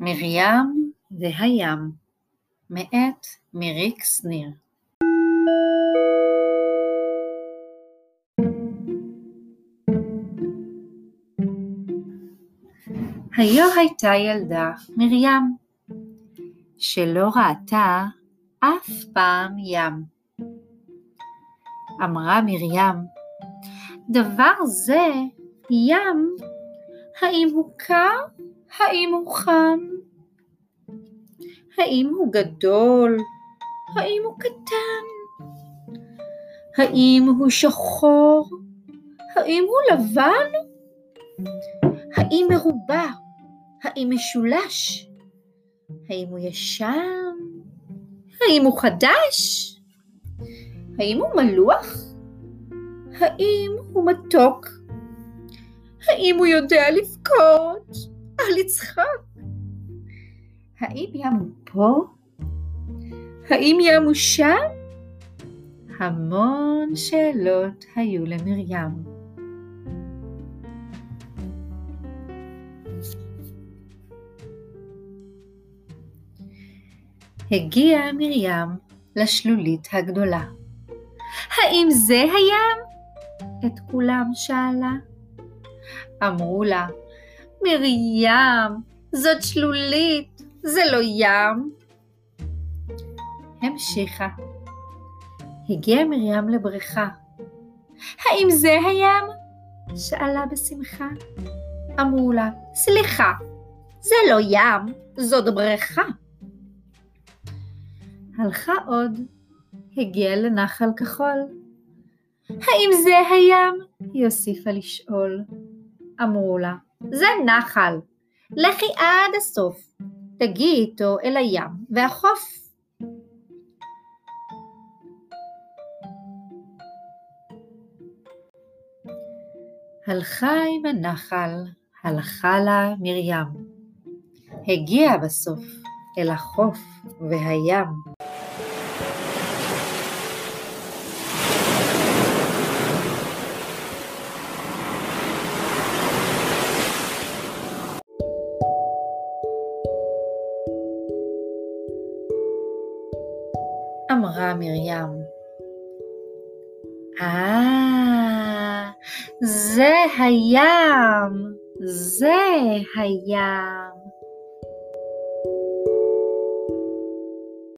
מרים והים מאת מיריק שניר היו הייתה ילדה מרים שלא ראתה אף פעם ים. אמרה מרים, דבר זה, ים, האם הוא קר? האם הוא חם? האם הוא גדול? האם הוא קטן? האם הוא שחור? האם הוא לבן? האם מרובע? האם משולש? האם הוא ישן? האם הוא חדש? האם הוא מלוח? האם הוא מתוק? האם הוא יודע לבכות? על יצחק? האם ים הוא פה? האם ים הוא שם? המון שאלות היו למרים. הגיעה מרים לשלולית הגדולה. האם זה הים? את כולם שאלה. אמרו לה, מרים, זאת שלולית, זה לא ים. המשיכה. הגיעה מרים לבריכה. האם זה הים? שאלה בשמחה. אמרו לה, סליחה, זה לא ים, זאת בריכה. הלכה עוד, הגיעה לנחל כחול. האם זה הים? היא הוסיפה לשאול. אמרו לה, זה נחל, לכי עד הסוף, תגיעי איתו אל הים והחוף. הלכה עם הנחל, הלכה לה מרים. הגיעה בסוף אל החוף והים. אמרה מרים. אה, זה הים, זה הים.